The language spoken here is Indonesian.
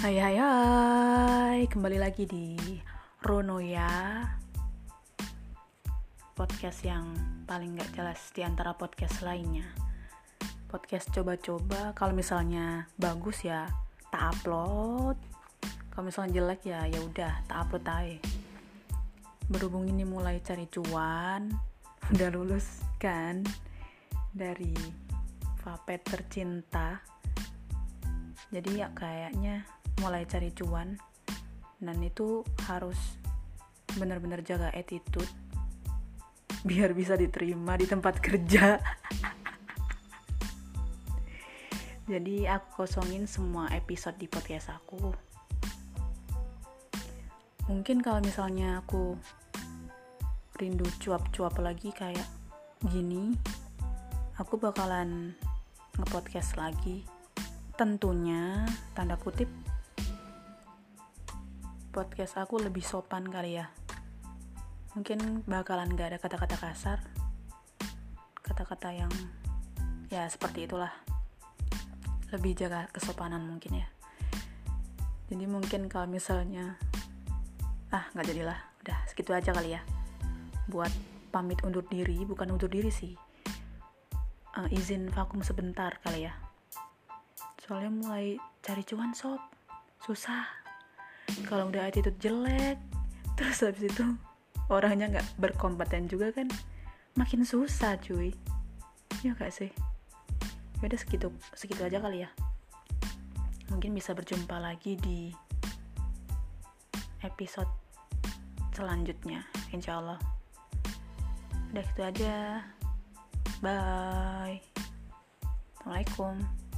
Hai hai hai. Kembali lagi di Ronoya Podcast yang paling gak jelas di antara podcast lainnya. Podcast coba-coba Kalau misalnya bagus ya tak upload. Kalau misalnya jelek ya ya udah tak upload aja. Berhubung ini mulai cari cuan Udah lulus kan Dari Vapet tercinta jadi ya kayaknya mulai cari cuan. Dan itu harus benar-benar jaga attitude biar bisa diterima di tempat kerja. Jadi aku kosongin semua episode di podcast aku. Mungkin kalau misalnya aku rindu cuap-cuap lagi kayak gini aku bakalan ngepodcast lagi tentunya tanda kutip podcast aku lebih sopan kali ya. Mungkin bakalan gak ada kata-kata kasar kata-kata yang ya seperti itulah. Lebih jaga kesopanan mungkin ya. Jadi mungkin kalau misalnya ah nggak jadilah udah segitu aja kali ya. Buat pamit undur diri bukan undur diri sih. Uh, izin vakum sebentar kali ya soalnya mulai cari cuan sob. Susah. Kalau udah attitude jelek terus habis itu orangnya nggak berkompeten juga kan makin susah cuy. Ya gak sih? Ya udah segitu segitu aja kali ya. Mungkin bisa berjumpa lagi di episode selanjutnya insya Allah. Udah gitu aja. Bye. Assalamualaikum